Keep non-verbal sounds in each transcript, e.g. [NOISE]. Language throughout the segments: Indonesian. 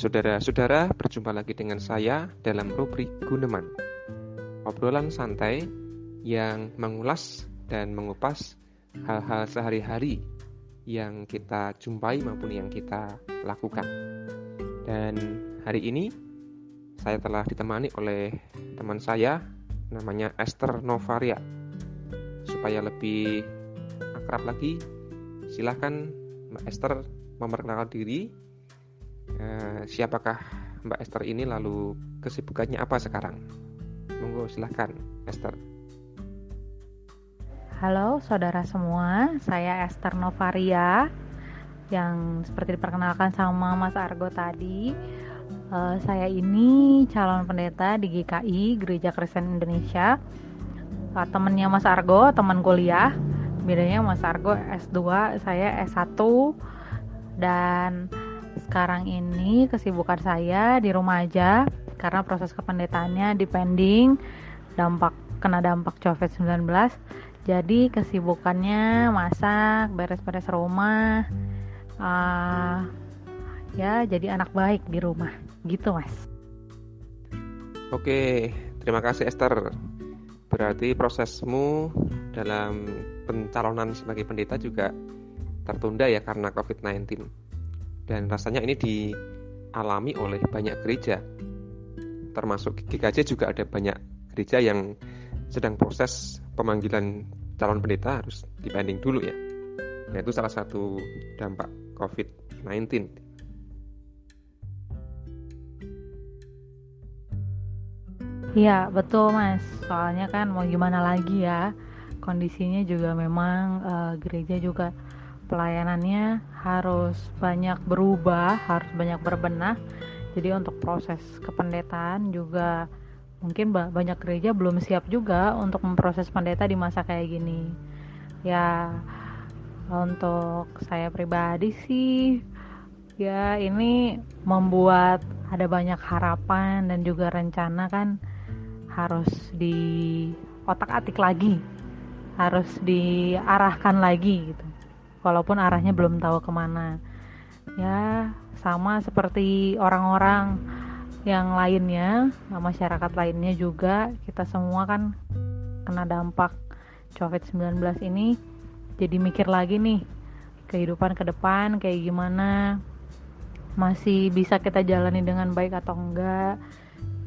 Saudara-saudara, berjumpa lagi dengan saya dalam rubrik Guneman. Obrolan santai yang mengulas dan mengupas hal-hal sehari-hari yang kita jumpai maupun yang kita lakukan. Dan hari ini saya telah ditemani oleh teman saya namanya Esther Novaria. Supaya lebih akrab lagi, silahkan Mbak Esther memperkenalkan diri Eh, siapakah Mbak Esther ini lalu kesibukannya apa sekarang? Monggo silahkan Esther. Halo saudara semua, saya Esther Novaria yang seperti diperkenalkan sama Mas Argo tadi. Uh, saya ini calon pendeta di GKI Gereja Kristen Indonesia. Uh, temennya Mas Argo, teman kuliah. Bedanya Mas Argo S2, saya S1 dan sekarang ini kesibukan saya di rumah aja karena proses kependetaannya depending dampak kena dampak COVID-19. Jadi kesibukannya masak, beres-beres rumah, uh, ya jadi anak baik di rumah, gitu mas. Oke, terima kasih Esther. Berarti prosesmu dalam pencalonan sebagai pendeta juga tertunda ya karena COVID-19 dan rasanya ini dialami oleh banyak gereja. Termasuk GKJ juga ada banyak gereja yang sedang proses pemanggilan calon pendeta harus dibanding dulu ya. Nah itu salah satu dampak COVID-19 Iya betul mas, soalnya kan mau gimana lagi ya? Kondisinya juga memang uh, gereja juga pelayanannya harus banyak berubah, harus banyak berbenah. Jadi untuk proses kependetaan juga mungkin banyak gereja belum siap juga untuk memproses pendeta di masa kayak gini. Ya untuk saya pribadi sih ya ini membuat ada banyak harapan dan juga rencana kan harus di otak-atik lagi harus diarahkan lagi gitu walaupun arahnya belum tahu ke mana. Ya sama seperti orang-orang yang lainnya masyarakat lainnya juga kita semua kan kena dampak COVID-19 ini. Jadi mikir lagi nih kehidupan ke depan kayak gimana? Masih bisa kita jalani dengan baik atau enggak?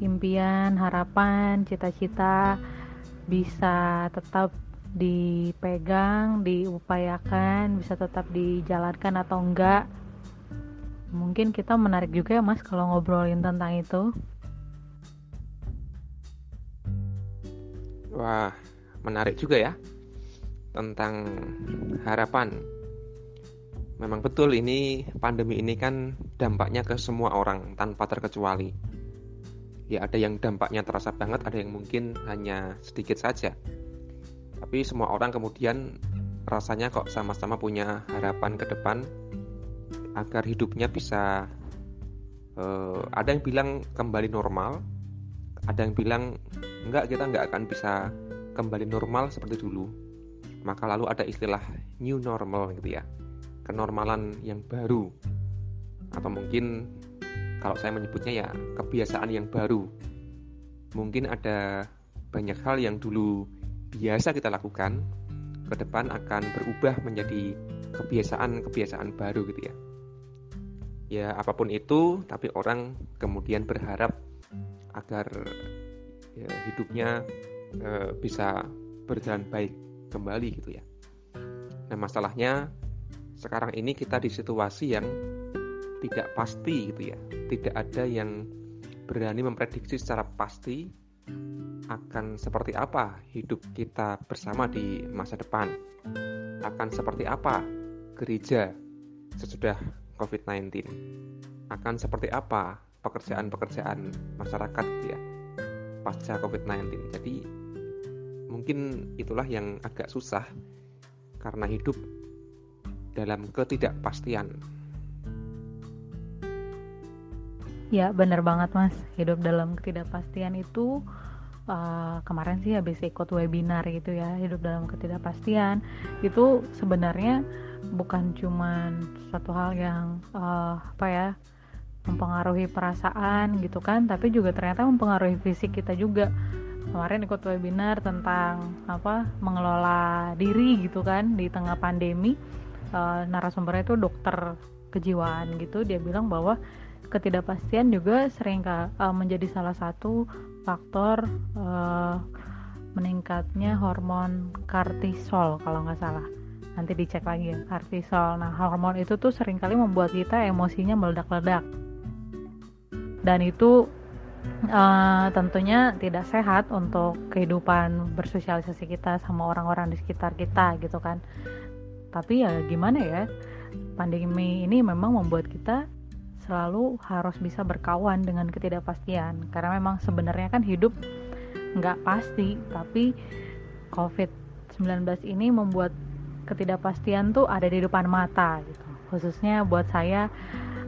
Impian, harapan, cita-cita bisa tetap dipegang, diupayakan, bisa tetap dijalankan atau enggak. Mungkin kita menarik juga ya Mas kalau ngobrolin tentang itu. Wah, menarik juga ya tentang harapan. Memang betul ini pandemi ini kan dampaknya ke semua orang tanpa terkecuali. Ya ada yang dampaknya terasa banget, ada yang mungkin hanya sedikit saja tapi semua orang kemudian rasanya kok sama-sama punya harapan ke depan agar hidupnya bisa uh, ada yang bilang kembali normal ada yang bilang enggak kita enggak akan bisa kembali normal seperti dulu. Maka lalu ada istilah new normal gitu ya kenormalan yang baru. Atau mungkin kalau saya menyebutnya ya kebiasaan yang baru. Mungkin ada banyak hal yang dulu biasa kita lakukan ke depan akan berubah menjadi kebiasaan-kebiasaan baru gitu ya. Ya apa pun itu, tapi orang kemudian berharap agar ya, hidupnya e, bisa berjalan baik kembali gitu ya. Nah masalahnya sekarang ini kita di situasi yang tidak pasti gitu ya, tidak ada yang berani memprediksi secara pasti akan seperti apa hidup kita bersama di masa depan? Akan seperti apa gereja sesudah COVID-19? Akan seperti apa pekerjaan-pekerjaan masyarakat ya pasca COVID-19? Jadi mungkin itulah yang agak susah karena hidup dalam ketidakpastian. Ya, benar banget, Mas. Hidup dalam ketidakpastian itu uh, kemarin sih habis ikut webinar gitu ya hidup dalam ketidakpastian itu sebenarnya bukan cuman satu hal yang uh, apa ya mempengaruhi perasaan gitu kan tapi juga ternyata mempengaruhi fisik kita juga kemarin ikut webinar tentang apa mengelola diri gitu kan di tengah pandemi e, narasumbernya itu dokter kejiwaan gitu dia bilang bahwa ketidakpastian juga sering e, menjadi salah satu faktor e, meningkatnya hormon kortisol kalau nggak salah. Nanti dicek lagi ya kortisol. Nah hormon itu tuh sering kali membuat kita emosinya meledak-ledak. Dan itu uh, tentunya tidak sehat untuk kehidupan bersosialisasi kita sama orang-orang di sekitar kita gitu kan. Tapi ya gimana ya pandemi ini memang membuat kita selalu harus bisa berkawan dengan ketidakpastian. Karena memang sebenarnya kan hidup nggak pasti tapi COVID-19 ini membuat ketidakpastian tuh ada di depan mata gitu. Khususnya buat saya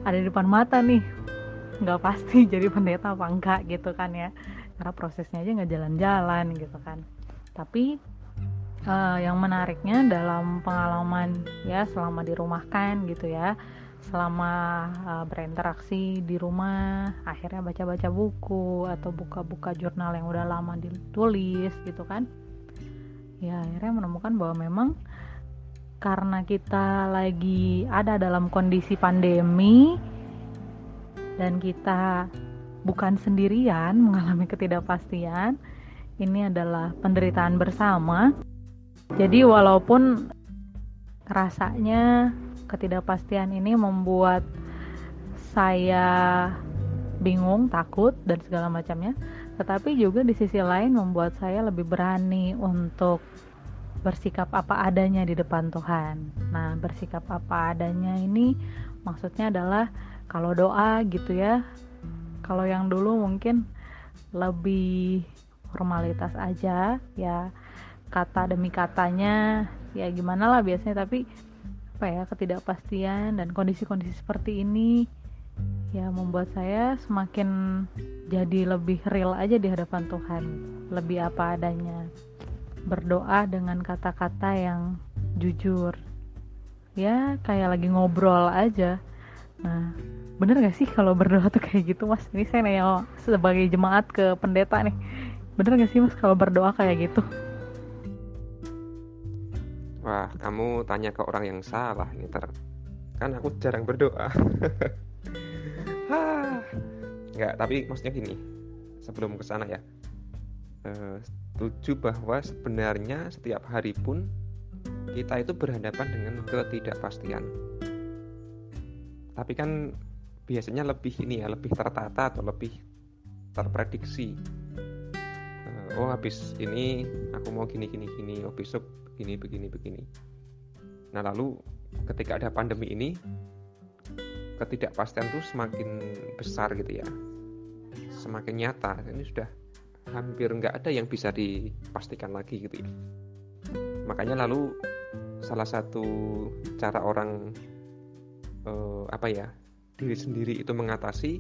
ada di depan mata nih. Nggak pasti [LAUGHS] jadi pendeta apa enggak gitu kan ya. Karena prosesnya aja nggak jalan-jalan gitu kan. Tapi uh, yang menariknya dalam pengalaman ya selama dirumahkan gitu ya selama uh, berinteraksi di rumah akhirnya baca-baca buku atau buka-buka jurnal yang udah lama ditulis gitu kan ya akhirnya menemukan bahwa memang karena kita lagi ada dalam kondisi pandemi dan kita bukan sendirian mengalami [LAUGHS] ketidakpastian, ini adalah penderitaan bersama. Jadi walaupun rasanya ketidakpastian ini membuat saya bingung, takut dan segala macamnya, tetapi juga di sisi lain membuat saya lebih berani untuk bersikap apa adanya di depan Tuhan. Nah, bersikap apa adanya ini maksudnya adalah kalau doa gitu ya. Kalau yang dulu mungkin lebih formalitas aja ya kata demi katanya ya gimana lah biasanya. Tapi apa ya ketidakpastian dan kondisi-kondisi seperti ini ya membuat saya semakin jadi lebih real aja di hadapan Tuhan. Lebih apa adanya. Berdoa dengan kata-kata yang jujur. Ya kayak lagi ngobrol aja. Nah bener gak sih kalau berdoa tuh kayak gitu mas? Ini saya nanya sebagai jemaat ke pendeta nih. Bener gak sih mas kalau berdoa kayak gitu wah kamu tanya ke orang yang salah nih ter. Kan aku jarang berdoa. [LAUGHS] Nggak tapi maksudnya gini sebelum ke sana ya. Uh, setuju bahwa sebenarnya setiap hari pun kita itu berhadapan dengan ketidakpastian. Tapi kan biasanya lebih ini ya lebih tertata atau lebih terprediksi oh habis ini aku mau gini gini gini oh besok gini begini begini. Nah lalu ketika ada pandemi ini ketidakpastian tuh semakin besar gitu ya. Semakin nyata. Ini sudah hampir nggak ada yang bisa dipastikan lagi gitu ya. Makanya lalu salah satu cara orang uh, apa ya diri sendiri itu mengatasi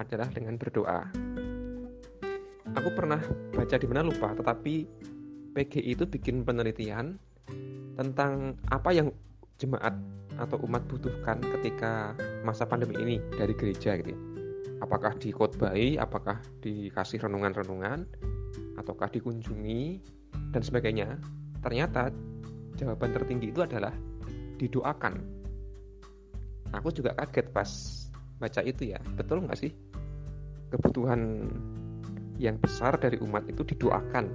adalah dengan berdoa. Aku pernah baca di mana lupa, tetapi PGI itu bikin penelitian tentang apa yang jemaat atau umat butuhkan ketika masa pandemi ini dari gereja gitu ya. Apakah dikotbahi, apakah dikasih renungan-renungan, ataukah dikunjungi dan sebagainya. Ternyata jawaban tertinggi itu adalah didoakan aku juga kaget pas baca itu ya betul nggak sih kebutuhan yang besar dari umat itu didoakan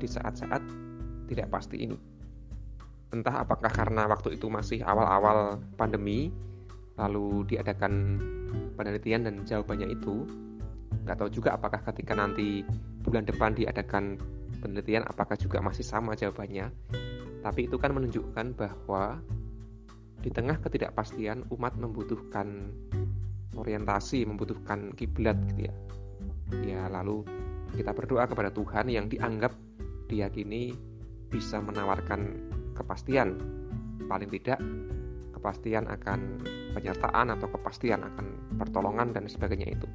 di saat-saat tidak pasti ini entah apakah karena waktu itu masih awal-awal pandemi lalu diadakan penelitian dan jawabannya itu nggak tahu juga apakah ketika nanti bulan depan diadakan penelitian apakah juga masih sama jawabannya tapi itu kan menunjukkan bahwa di tengah ketidakpastian umat membutuhkan orientasi, membutuhkan kiblat gitu ya. Ya lalu kita berdoa kepada Tuhan yang dianggap diyakini bisa menawarkan kepastian. Paling tidak kepastian akan penyertaan atau kepastian akan pertolongan dan sebagainya itu.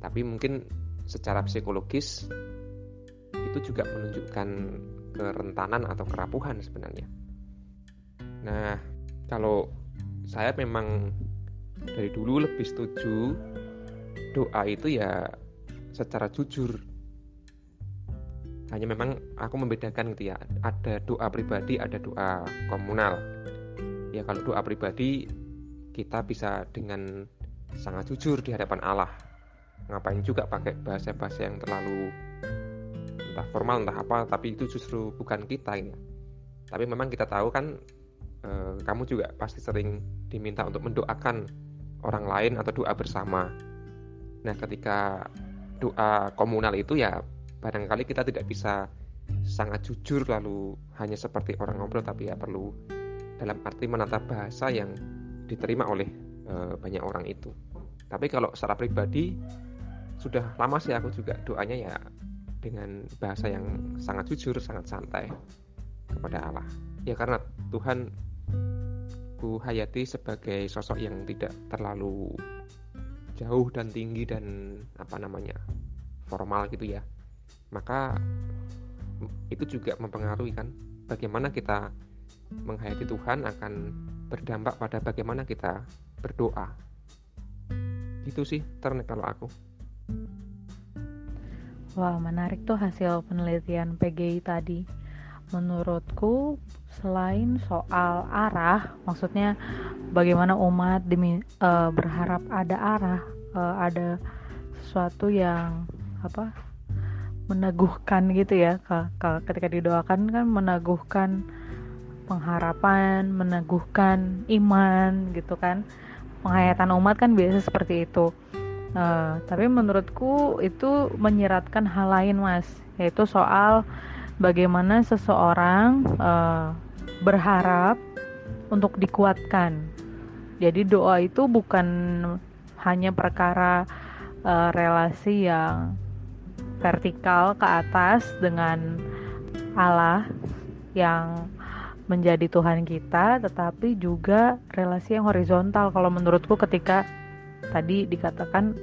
Tapi mungkin secara psikologis itu juga menunjukkan kerentanan atau kerapuhan sebenarnya. Nah, kalau saya memang dari dulu lebih setuju doa itu ya secara jujur. Hanya memang aku membedakan gitu ya. Ada doa pribadi ada doa komunal. Ya kalau doa pribadi kita bisa dengan sangat jujur di hadapan Allah. Ngapain juga pakai bahasa-bahasa yang terlalu entah formal entah apa tapi itu justru bukan kita ya tapi memang kita tahu kan eh, kamu juga pasti sering diminta untuk mendoakan orang lain atau doa bersama. Nah ketika doa komunal itu ya barangkali kita tidak bisa sangat jujur lalu hanya seperti orang ngobrol tapi ya perlu dalam arti menata bahasa yang diterima oleh e, banyak orang itu. Tapi kalau secara pribadi sudah lama sih aku juga doanya ya dengan bahasa yang sangat jujur, sangat santai kepada Allah. Ya karena Tuhan ku hayati sebagai sosok yang tidak terlalu jauh dan tinggi dan apa namanya formal gitu ya. Maka itu juga mempengaruhi kan bagaimana kita menghayati Tuhan akan berdampak pada bagaimana kita berdoa. Itu sih ternek kalau aku. Wah menarik tuh hasil penelitian PGI tadi menurutku selain soal arah maksudnya bagaimana umat demi uh, berharap ada arah uh, ada sesuatu yang apa meneguhkan gitu ya ketika didoakan kan meneguhkan pengharapan meneguhkan iman gitu kan. Penghayatan umat kan biasa seperti itu. Uh, tapi menurutku itu menyeratkan hal lain mas yaitu soal bagaimana seseorang uh, berharap untuk dikuatkan jadi doa itu bukan hanya perkara uh, relasi yang vertikal ke atas dengan Allah yang menjadi Tuhan kita, tetapi juga relasi yang horizontal. Kalau menurutku, ketika tadi dikatakan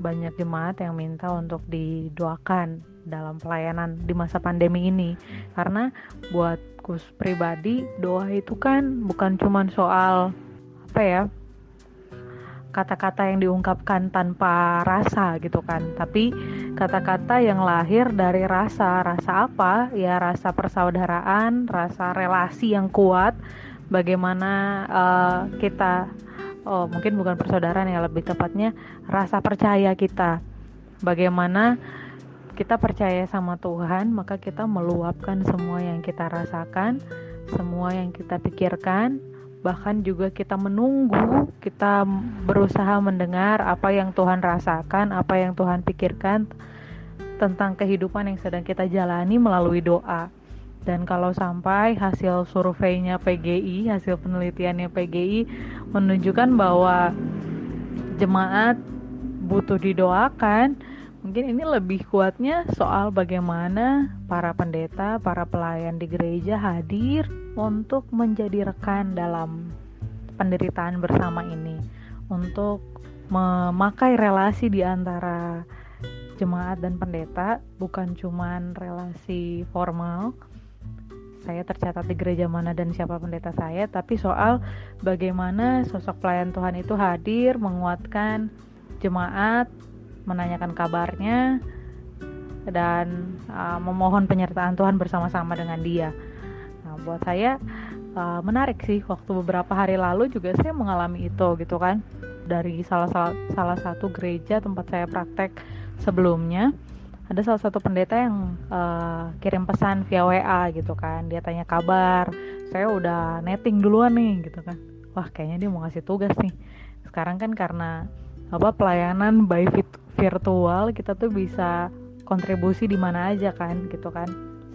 banyak jemaat yang minta untuk didoakan dalam pelayanan di masa pandemi ini, karena buatku pribadi, doa itu kan bukan cuma soal apa ya kata-kata yang diungkapkan tanpa rasa gitu kan. Tapi kata-kata yang lahir dari rasa rasa apa? Ya rasa persaudaraan rasa relasi yang kuat. Bagaimana uh, kita oh mungkin bukan persaudaraan ya lebih tepatnya rasa percaya kita. Bagaimana kita percaya sama Tuhan maka kita meluapkan semua yang kita rasakan semua yang kita pikirkan bahkan juga kita menunggu, kita berusaha mendengar apa yang Tuhan rasakan, apa yang Tuhan pikirkan tentang kehidupan yang sedang kita jalani melalui doa. Dan kalau sampai hasil surveinya PGI, hasil penelitiannya PGI menunjukkan bahwa jemaat butuh didoakan, Mungkin ini lebih kuatnya soal bagaimana para pendeta, para pelayan di gereja hadir untuk menjadi rekan dalam penderitaan bersama ini, untuk memakai relasi di antara jemaat dan pendeta, bukan cuman relasi formal. Saya tercatat di gereja mana dan siapa pendeta saya, tapi soal bagaimana sosok pelayan Tuhan itu hadir menguatkan jemaat menanyakan kabarnya dan uh, memohon penyertaan Tuhan bersama-sama dengan dia. Nah, buat saya uh, menarik sih waktu beberapa hari lalu juga saya mengalami itu gitu kan. Dari salah salah, satu gereja tempat saya praktek sebelumnya ada salah satu pendeta yang uh, kirim pesan via WA gitu kan. Dia tanya kabar saya udah netting duluan nih gitu kan. Wah kayaknya dia mau ngasih tugas nih. Sekarang kan karena apa pelayanan by virtual kita tuh bisa kontribusi di mana aja kan gitu kan.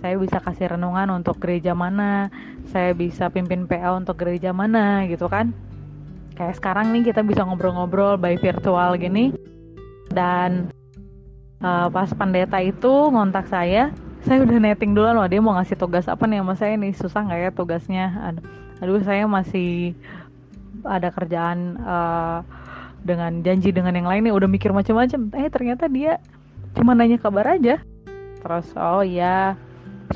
Saya bisa kasih renungan untuk gereja mana saya bisa pimpin PA untuk gereja mana gitu kan. Kayak sekarang nih kita bisa ngobrol-ngobrol by virtual gini. Dan uh, pas pendeta itu ngontak saya saya udah netting duluan loh dia mau ngasih tugas apa nih sama saya nih susah nggak ya tugasnya? Aduh, aduh saya masih ada kerjaan uh, dengan janji dengan yang lainnya udah mikir macam-macam. Eh ternyata dia cuma nanya kabar aja. Terus oh iya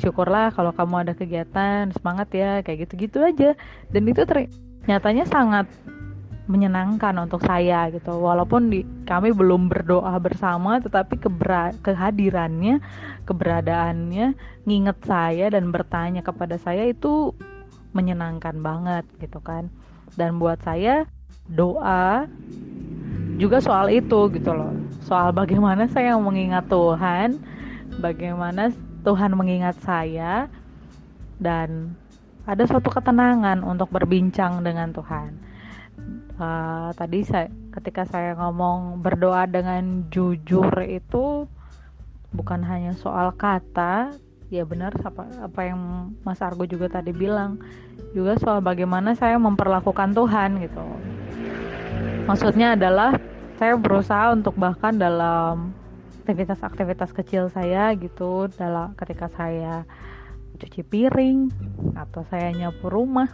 syukurlah kalau kamu ada kegiatan semangat ya kayak gitu-gitu aja. Dan itu nyatanya sangat menyenangkan untuk saya gitu. Walaupun di, kami belum berdoa bersama tetapi kebera, kehadirannya keberadaannya nginget saya dan bertanya kepada saya itu menyenangkan banget gitu kan. Dan buat saya doa juga soal itu gitu loh. Soal bagaimana saya mengingat Tuhan bagaimana Tuhan mengingat saya dan ada suatu ketenangan untuk berbincang dengan Tuhan. Uh, tadi saya ketika saya ngomong berdoa dengan jujur itu bukan hanya soal kata ya benar apa apa yang Mas Argo juga tadi bilang juga soal bagaimana saya memperlakukan Tuhan gitu maksudnya adalah saya berusaha untuk bahkan dalam aktivitas-aktivitas kecil saya gitu dalam ketika saya cuci piring atau saya nyapu rumah.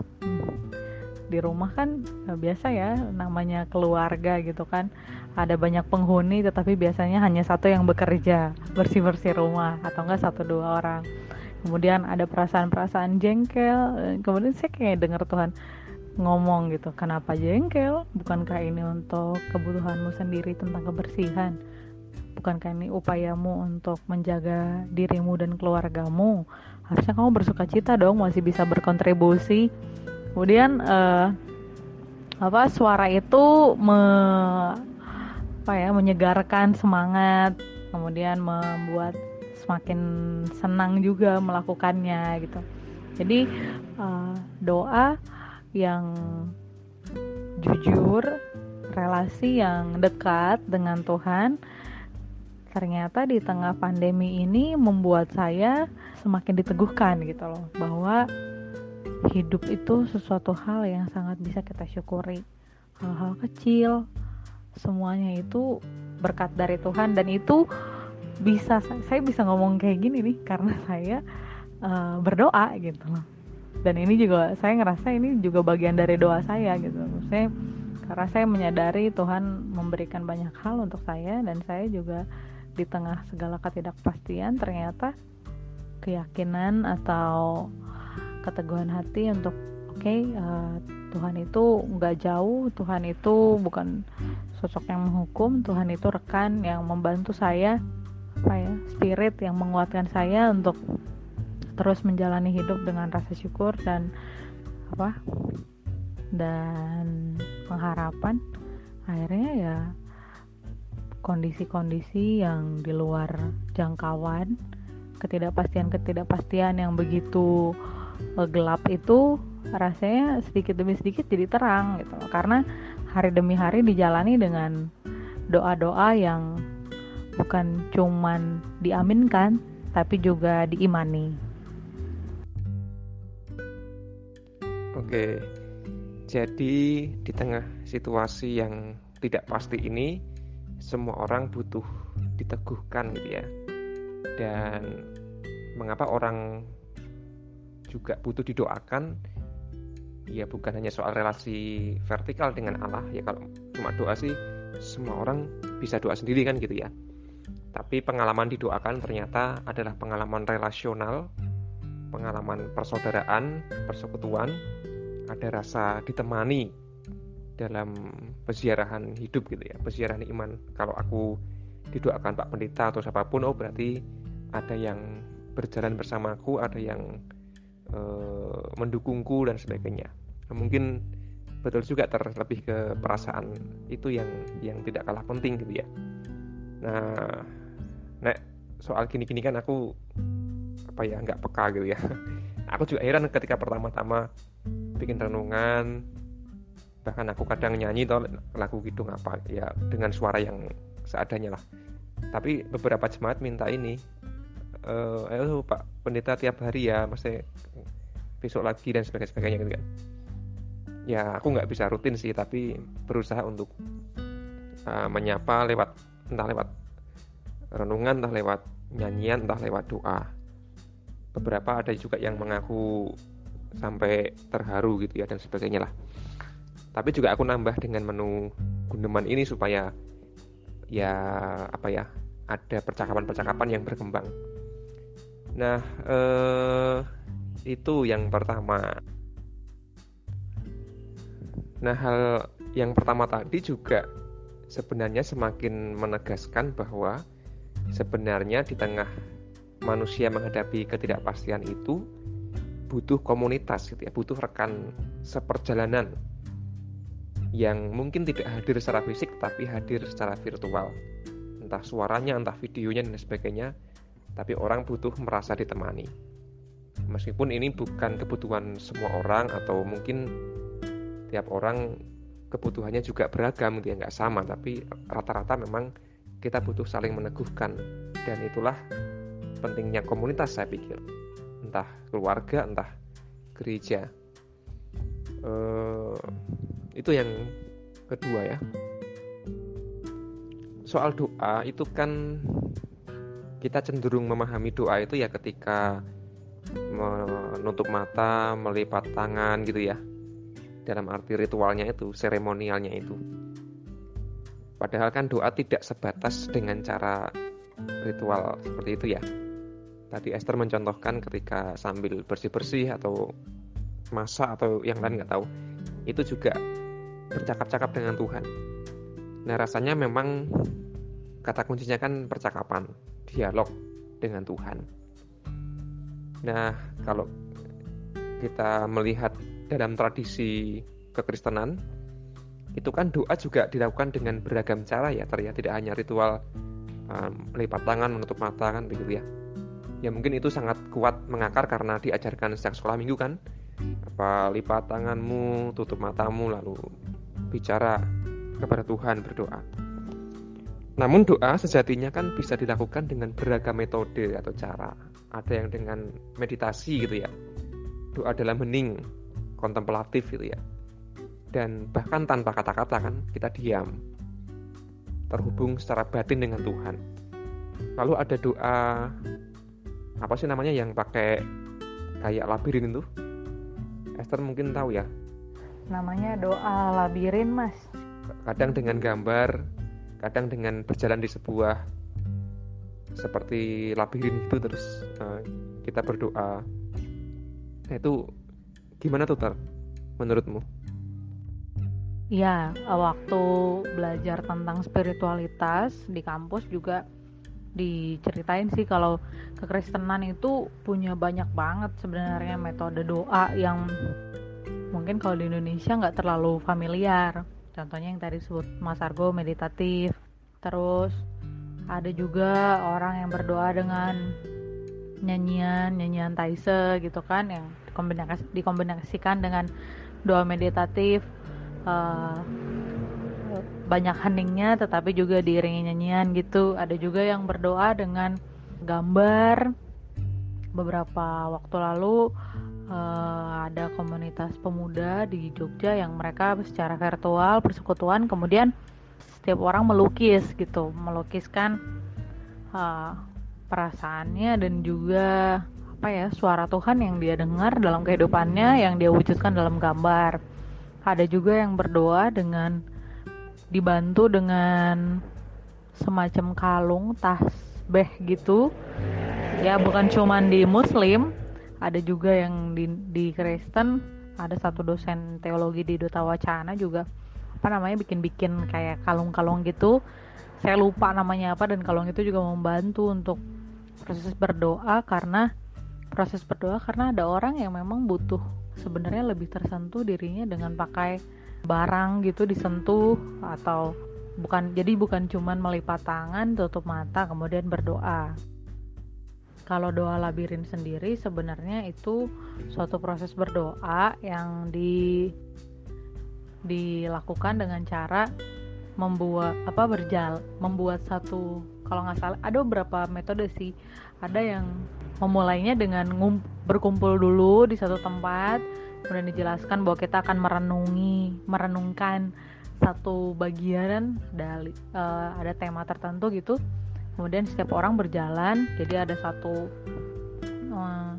Di rumah kan eh, biasa ya namanya keluarga gitu kan. Ada banyak penghuni tetapi biasanya hanya satu yang bekerja bersih bersih rumah atau enggak satu dua orang. Kemudian ada perasaan-perasaan jengkel eh, kemudian saya kayak dengar Tuhan ngomong gitu kenapa jengkel? Bukankah ini untuk kebutuhanmu sendiri tentang kebersihan? Bukankah ini upayamu untuk menjaga dirimu dan keluargamu? Harusnya kamu bersuka cita dong masih bisa berkontribusi. Kemudian uh, apa suara itu me, apa ya menyegarkan semangat kemudian membuat semakin senang juga melakukannya gitu. Jadi uh, doa yang jujur relasi yang dekat dengan Tuhan ternyata di tengah pandemi ini membuat saya semakin diteguhkan gitu loh bahwa hidup itu sesuatu hal yang sangat bisa kita syukuri. Hal-hal kecil semuanya itu berkat dari Tuhan. Dan itu bisa saya bisa ngomong kayak gini nih karena saya uh, berdoa gitu loh dan ini juga saya ngerasa ini juga bagian dari doa saya gitu. Saya karena saya menyadari Tuhan memberikan banyak hal untuk saya dan saya juga di tengah segala ketidakpastian ternyata keyakinan atau keteguhan hati untuk oke okay, uh, eh, Tuhan itu nggak jauh Tuhan itu bukan sosok yang menghukum Tuhan itu rekan yang membantu saya apa ya spirit yang menguatkan saya untuk terus menjalani hidup dengan rasa syukur dan apa dan pengharapan akhirnya ya kondisi-kondisi yang di luar jangkauan ketidakpastian-ketidakpastian yang begitu gelap itu rasanya sedikit demi sedikit jadi terang gitu karena hari demi hari dijalani dengan doa-doa yang bukan cuman diaminkan tapi juga diimani. Oke. Jadi di tengah situasi yang tidak pasti ini semua orang butuh diteguhkan gitu ya. Dan mengapa orang juga butuh didoakan ya bukan hanya soal relasi vertikal dengan Allah ya kalau cuma doa sih semua orang bisa doa sendiri kan gitu ya tapi pengalaman didoakan ternyata adalah pengalaman relasional pengalaman persaudaraan persekutuan ada rasa ditemani dalam peziarahan hidup gitu ya peziarahan iman. Kalau aku didoakan Pak Pendeta atau siapa pun oh berarti ada yang berjalan bersamaku ada yang uh, mendukungku dan sebagainya. Nah, mungkin betul juga terlebih ke perasaan itu yang yang tidak kalah penting gitu ya. Nah nek soal gini-gini kan aku apa ya nggak peka gitu ya. [LAUGHS] Aku juga heran ketika pertama-tama bikin renungan bahkan aku kadang nyanyi atau lagu gitu apa ya dengan suara yang seadanya lah. Tapi beberapa jemaat minta ini uh, ayo Pak Pendeta tiap hari ya mesti besok lagi dan sebagainya gitu kan. Ya aku nggak bisa rutin sih tapi berusaha untuk uh, menyapa lewat entah lewat renungan entah lewat nyanyian entah lewat doa beberapa ada juga yang mengaku sampai terharu gitu ya dan sebagainya lah tapi juga aku nambah dengan menu gundeman ini supaya ya apa ya ada percakapan-percakapan yang berkembang Nah, eh, itu yang pertama. Nah, hal yang pertama tadi juga sebenarnya semakin menegaskan bahwa sebenarnya di tengah manusia menghadapi ketidakpastian itu butuh komunitas gitu ya, butuh rekan seperjalanan yang mungkin tidak hadir secara fisik tapi hadir secara virtual. Entah suaranya, entah videonya dan sebagainya, tapi orang butuh merasa ditemani. Meskipun ini bukan kebutuhan semua orang atau mungkin tiap orang kebutuhannya juga beragam dia nggak sama tapi rata-rata memang kita butuh saling meneguhkan dan itulah pentingnya komunitas saya pikir entah keluarga entah gereja uh, itu yang kedua ya soal doa itu kan kita cenderung memahami doa itu ya ketika menutup mata melipat tangan gitu ya dalam arti ritualnya itu, seremonialnya itu. Padahal kan doa tidak sebatas dengan cara ritual seperti itu ya. Tadi Esther mencontohkan ketika sambil bersih-bersih atau masak atau yang lain nggak tahu, itu juga bercakap-cakap dengan Tuhan. Nah rasanya memang kata kuncinya kan percakapan, dialog dengan Tuhan. Nah kalau kita melihat dalam tradisi kekristenan itu kan doa juga dilakukan dengan beragam cara ya ternyata tidak hanya ritual um, melipat tangan menutup mata kan begitu ya ya mungkin itu sangat kuat mengakar karena diajarkan sejak sekolah minggu kan? Apa lipat tanganmu tutup matamu lalu bicara kepada Tuhan berdoa. Namun doa sejatinya kan bisa dilakukan dengan beragam metode atau cara. Ada yang dengan meditasi gitu ya. Doa dalam hening kontemplatif gitu ya. Dan bahkan tanpa kata-kata kan kita diam. Terhubung secara batin dengan Tuhan. Lalu ada doa apa sih namanya yang pakai kayak labirin itu Esther mungkin tahu ya namanya doa labirin mas kadang dengan gambar kadang dengan berjalan di sebuah seperti labirin itu terus uh, kita berdoa nah, itu Gimana tuh Tar? Menurutmu? Ya, waktu belajar tentang spiritualitas di kampus juga diceritain sih kalau kekristenan itu punya banyak banget sebenarnya metode doa yang mungkin kalau di Indonesia nggak terlalu familiar. Contohnya yang tadi disebut Mas Argo meditatif. Terus ada juga orang yang berdoa dengan nyanyian nyanyian Taise gitu kan yang dikombinasikan dengan doa meditatif uh, banyak heningnya tetapi juga diiringi nyanyian gitu. Ada juga yang berdoa dengan gambar. Beberapa waktu lalu uh, ada komunitas pemuda di Jogja yang mereka secara virtual persekutuan kemudian setiap orang melukis gitu. Melukiskan uh, perasaannya dan juga apa ya suara Tuhan yang dia dengar dalam kehidupannya yang dia wujudkan dalam gambar. Ada juga yang berdoa dengan dibantu dengan semacam kalung tasbeh gitu. Ya bukan cuman di muslim ada juga yang di, di Kristen. Ada satu dosen teologi di Duta Wacana juga. Apa namanya bikin-bikin kayak kalung-kalung gitu. Saya lupa namanya apa dan kalung itu juga membantu untuk proses berdoa karena proses berdoa karena ada orang yang memang butuh sebenarnya lebih tersentuh dirinya dengan pakai barang gitu disentuh atau bukan jadi bukan cuman melipat tangan tutup mata kemudian berdoa. Kalau doa labirin sendiri sebenarnya itu suatu proses berdoa yang di dilakukan dengan cara membuat apa berjal membuat satu kalau nggak salah ada beberapa metode sih. Ada yang memulainya dengan berkumpul dulu di satu tempat kemudian dijelaskan bahwa kita akan merenungi merenungkan satu bagian dari uh, ada tema tertentu gitu. Kemudian setiap orang berjalan jadi ada satu uh,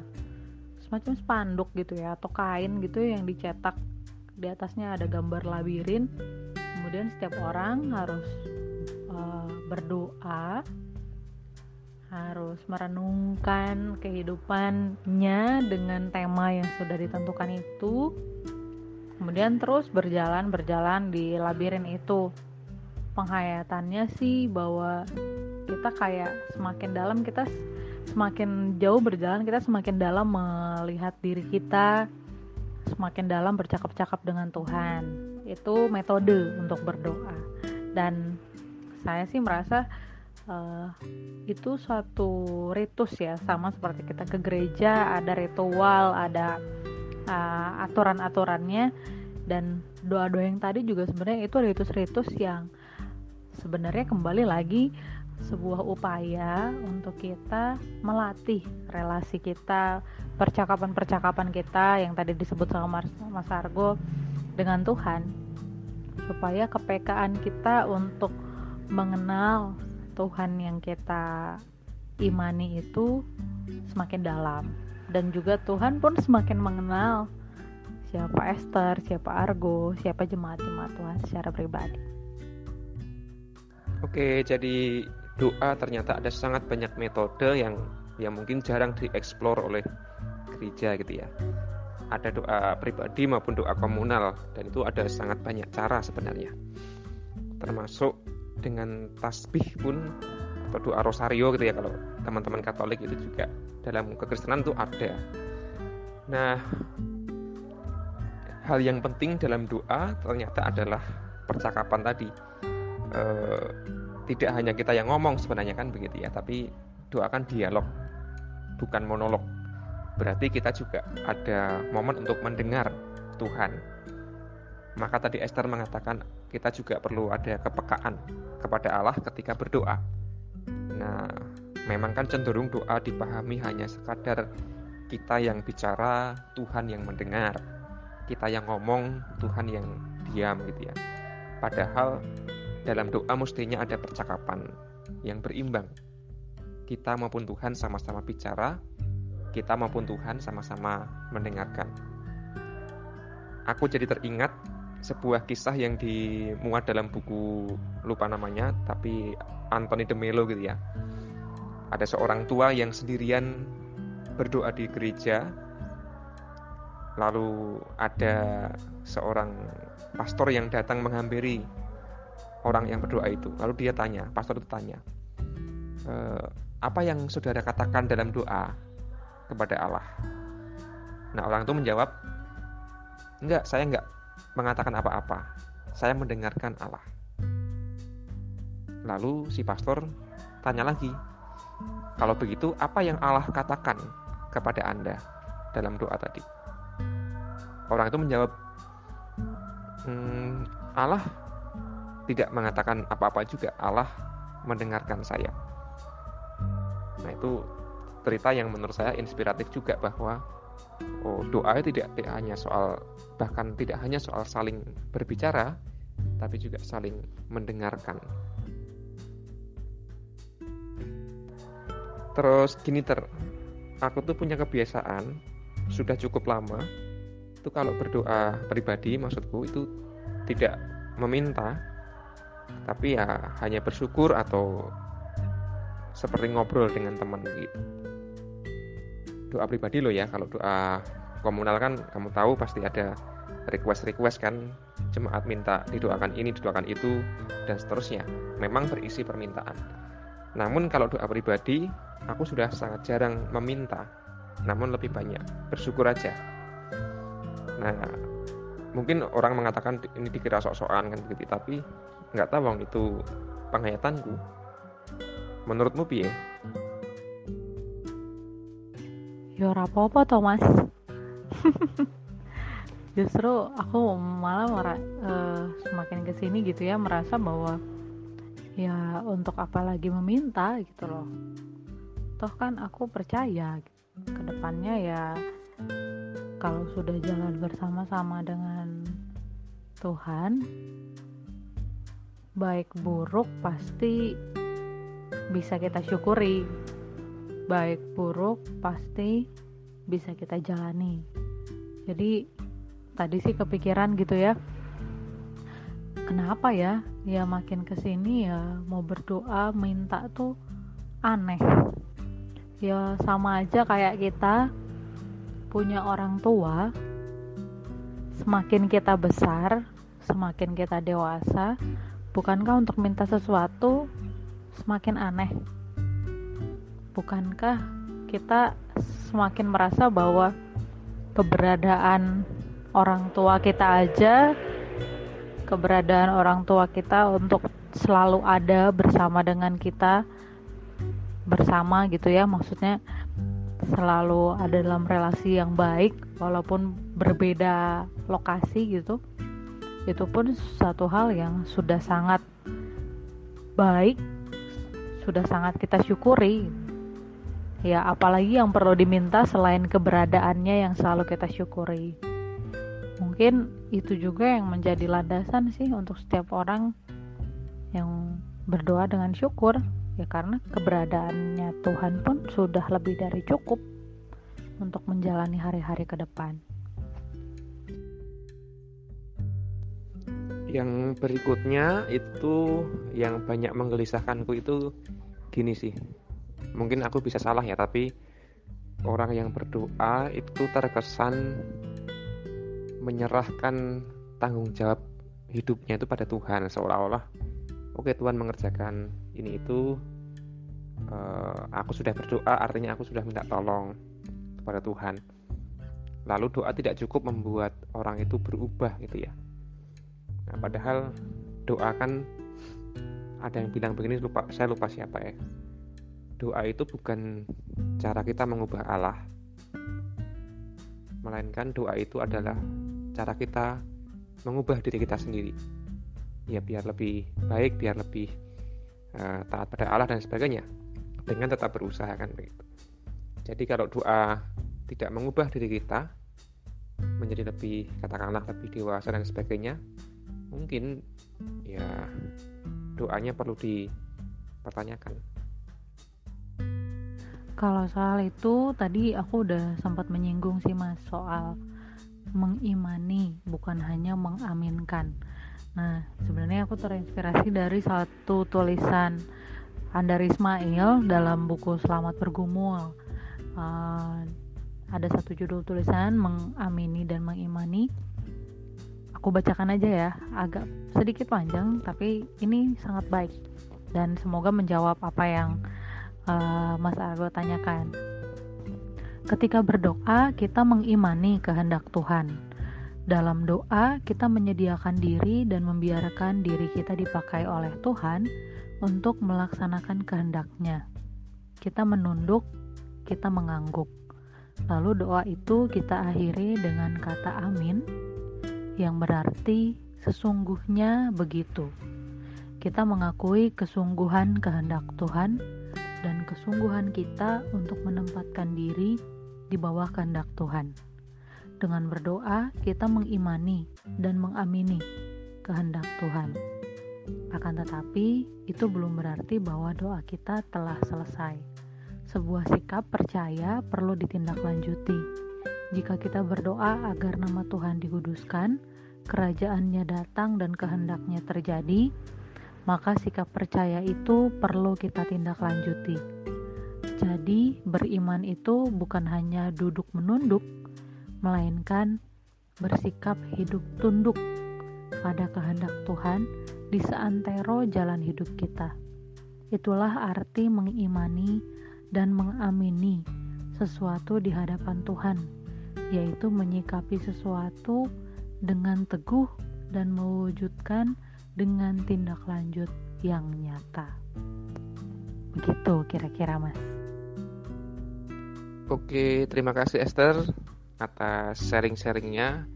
semacam spanduk gitu ya atau kain gitu yang dicetak. Di atasnya ada gambar labirin. Kemudian setiap orang harus uh, berdoa harus merenungkan kehidupannya dengan tema yang sudah ditentukan itu. Kemudian terus berjalan berjalan di labirin itu. Penghayatannya sih bahwa kita kayak semakin dalam kita semakin jauh berjalan kita semakin dalam melihat diri kita. Semakin dalam bercakap-cakap dengan Tuhan. Itu metode untuk berdoa. Dan saya sih merasa uh, itu suatu ritus ya sama seperti kita ke gereja ada ritual ada uh, aturan-aturannya. Dan doa-doa yang tadi juga sebenarnya itu ritus-ritus yang sebenarnya kembali lagi sebuah upaya untuk kita melatih relasi kita, percakapan-percakapan kita yang tadi disebut sama Mas Argo dengan Tuhan, supaya kepekaan kita untuk mengenal Tuhan yang kita imani itu semakin dalam dan juga Tuhan pun semakin mengenal siapa Esther, siapa Argo, siapa jemaat-jemaat Tuhan secara pribadi. Oke, jadi doa ternyata ada sangat banyak metode yang yang mungkin jarang dieksplor oleh gereja gitu ya. Ada doa pribadi maupun doa komunal dan itu ada sangat banyak cara sebenarnya. Termasuk dengan tasbih pun atau doa rosario gitu ya kalau teman-teman Katolik itu juga dalam kekristenan itu ada. Nah, hal yang penting dalam doa ternyata adalah percakapan tadi. E, tidak hanya kita yang ngomong sebenarnya kan begitu ya tapi doakan dialog bukan monolog. Berarti kita juga ada momen untuk mendengar Tuhan. Maka tadi Esther mengatakan kita juga perlu ada kepekaan kepada Allah ketika berdoa nah memang kan cenderung doa dipahami hanya sekadar kita yang bicara Tuhan yang mendengar kita yang ngomong, Tuhan yang diam gitu ya. Padahal dalam doa mestinya ada percakapan yang berimbang. Kita maupun Tuhan sama-sama bicara, kita maupun Tuhan sama-sama mendengarkan. Aku jadi teringat sebuah kisah yang dimuat dalam buku lupa namanya, tapi Anthony de Melo gitu ya. Ada seorang tua yang sendirian berdoa di gereja. Lalu ada seorang pastor yang datang menghampiri orang yang berdoa itu. Lalu dia tanya pastor itu tanya e, apa yang saudara katakan dalam doa kepada Allah? Nah orang itu menjawab enggak saya enggak mengatakan apa-apa. Saya mendengarkan Allah. Lalu si pastor tanya lagi kalau begitu apa yang Allah katakan kepada anda dalam doa tadi? Orang itu menjawab hmm, Allah tidak mengatakan apa-apa juga. Allah mendengarkan saya. Nah itu cerita yang menurut saya inspiratif juga bahwa oh doa tidak, tidak hanya soal bahkan tidak hanya soal saling berbicara tapi juga saling mendengarkan. Terus gini ter. Aku tuh punya kebiasaan sudah cukup lama itu kalau berdoa pribadi maksudku itu tidak meminta tapi ya hanya bersyukur atau seperti ngobrol dengan teman gitu doa pribadi loh ya. Kalau doa komunal kan kamu tahu pasti ada request-request kan. Jemaat minta didoakan ini didoakan itu dan seterusnya. Memang berisi permintaan. Namun kalau doa pribadi aku sudah sangat jarang meminta. Namun lebih banyak bersyukur aja. Nah mungkin orang mengatakan ini dikira sok-sokan kan begitu tapi nggak tahu bang itu penghayatanku. Menurutmu piye ya apa-apa Thomas [LAUGHS] justru aku malah uh, semakin ke sini gitu ya merasa bahwa ya untuk apa lagi meminta gitu loh. Toh kan aku percaya ke depannya ya kalau sudah jalan bersama-sama dengan Tuhan, baik buruk pasti bisa kita syukuri, baik buruk pasti bisa kita jalani. Jadi, tadi sih kepikiran gitu ya, kenapa ya, ya makin ke sini ya mau berdoa minta tuh aneh. Ya sama aja kayak kita punya orang tua semakin kita besar, semakin kita dewasa, bukankah untuk minta sesuatu semakin aneh? Bukankah kita semakin merasa bahwa keberadaan orang tua kita aja keberadaan orang tua kita untuk selalu ada bersama dengan kita bersama gitu ya? Maksudnya selalu ada dalam relasi yang baik walaupun berbeda lokasi gitu. Itu pun satu hal yang sudah sangat baik sudah sangat kita syukuri ya apalagi yang perlu diminta selain keberadaannya yang selalu kita syukuri. Mungkin itu juga yang menjadi landasan sih untuk setiap orang yang berdoa dengan syukur. Ya karena keberadaannya Tuhan pun sudah lebih dari cukup untuk menjalani hari-hari ke depan. Yang berikutnya itu yang banyak menggelisahkanku itu gini sih mungkin aku bisa salah ya tapi orang yang berdoa itu terkesan menyerahkan tanggung jawab hidupnya itu pada Tuhan seolah-olah oke Tuhan mengerjakan ini itu uh, aku sudah berdoa artinya aku sudah minta tolong kepada Tuhan. Lalu doa tidak cukup membuat orang itu berubah gitu ya. Nah padahal doa kan ada yang bilang begini lupa saya lupa siapa ya doa itu bukan cara kita mengubah Allah, melainkan doa itu adalah cara kita mengubah diri kita sendiri. Ya biar lebih baik, biar lebih uh, taat pada Allah dan sebagainya, dengan tetap berusaha kan begitu. Jadi kalau doa tidak mengubah diri kita menjadi lebih katakanlah lebih dewasa dan sebagainya, mungkin ya doanya perlu dipertanyakan. Kalau soal itu tadi aku udah sempat menyinggung sih Mas soal mengimani bukan hanya mengaminkan. Nah, sebenarnya aku terinspirasi dari satu tulisan Andar Ismail dalam buku Selamat Bergumul. Uh, ada satu judul tulisan mengamini dan mengimani. Aku bacakan aja ya, agak sedikit panjang tapi ini sangat baik dan semoga menjawab apa yang uh, Mas Argo tanyakan. Ketika berdoa, kita mengimani kehendak Tuhan. Dalam doa, kita menyediakan diri dan membiarkan diri kita dipakai oleh Tuhan untuk melaksanakan kehendaknya. Kita menunduk, kita mengangguk. Lalu doa itu kita akhiri dengan kata amin, yang berarti sesungguhnya begitu. Kita mengakui kesungguhan kehendak Tuhan dan kesungguhan kita untuk menempatkan diri di bawah kehendak Tuhan. Dengan berdoa, kita mengimani dan mengamini kehendak Tuhan. Akan tetapi, itu belum berarti bahwa doa kita telah selesai. Sebuah sikap percaya perlu ditindaklanjuti. Jika kita berdoa agar nama Tuhan dikuduskan, kerajaannya datang dan kehendaknya terjadi, maka sikap percaya itu perlu kita tindak lanjuti. Jadi, beriman itu bukan hanya duduk menunduk, melainkan bersikap hidup tunduk pada kehendak Tuhan di seantero jalan hidup kita. Itulah arti mengimani dan mengamini sesuatu di hadapan Tuhan, yaitu menyikapi sesuatu dengan teguh dan mewujudkan dengan tindak lanjut yang nyata. Begitu kira-kira, Mas. Oke, terima kasih Esther atas sharing-sharingnya,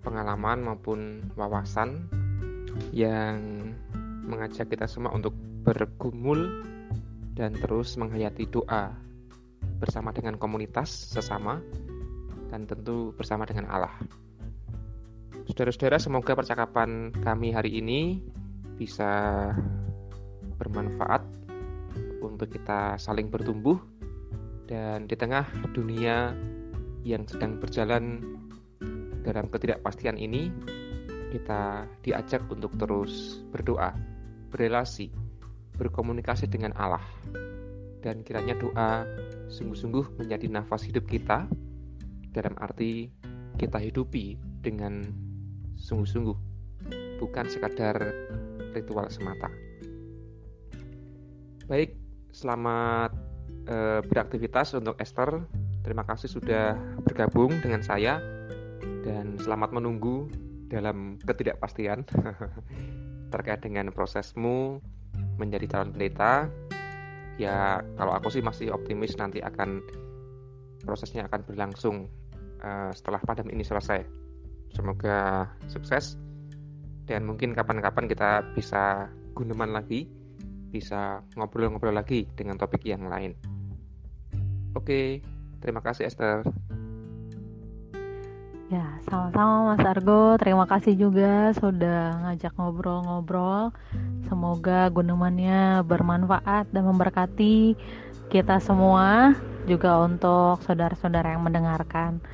pengalaman maupun wawasan yang mengajak kita semua untuk bergumul dan terus menghayati doa bersama dengan komunitas sesama dan tentu bersama dengan Allah. Saudara-saudara, semoga percakapan kami hari ini bisa bermanfaat untuk kita saling bertumbuh dan di tengah dunia yang sedang berjalan dalam ketidakpastian ini kita diajak untuk terus berdoa, berelasi, berkomunikasi dengan Allah. Dan kiranya doa sungguh-sungguh menjadi nafas hidup kita dalam arti kita hidupi dengan sungguh-sungguh, bukan sekadar ritual semata. Baik, selamat e, beraktivitas untuk Esther. Terima kasih sudah bergabung dengan saya dan selamat menunggu dalam ketidakpastian [LAUGHS] terkait dengan prosesmu menjadi calon pendeta. Ya, kalau aku sih masih optimis nanti akan prosesnya akan berlangsung uh, setelah pandemi ini selesai. Semoga sukses dan mungkin kapan-kapan kita bisa guneman lagi, bisa ngobrol-ngobrol lagi dengan topik yang lain. Oke, terima kasih Esther. Ya, sama-sama Mas Argo. Terima kasih juga sudah ngajak ngobrol-ngobrol. Semoga gunemannya bermanfaat dan memberkati kita semua, juga untuk saudara-saudara yang mendengarkan.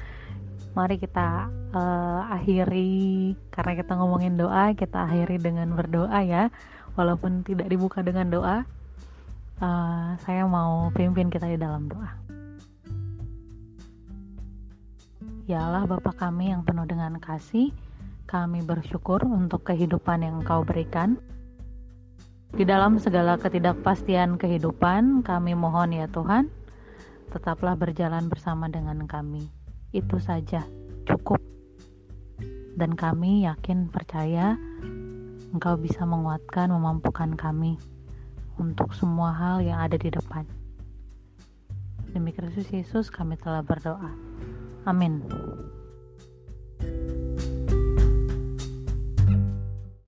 Mari kita uh, akhiri karena kita ngomongin doa, kita akhiri dengan berdoa ya. Walaupun tidak dibuka dengan doa, uh, saya mau pimpin kita di dalam doa. Ya Allah Bapa kami yang penuh dengan kasih, kami bersyukur untuk kehidupan yang Engkau berikan. Di dalam segala ketidakpastian kehidupan, kami mohon ya Tuhan, tetaplah berjalan bersama dengan kami. Itu saja, cukup. Dan kami yakin percaya Engkau bisa menguatkan, memampukan kami untuk semua hal yang ada di depan. Demi Kristus Yesus kami telah berdoa. Amin.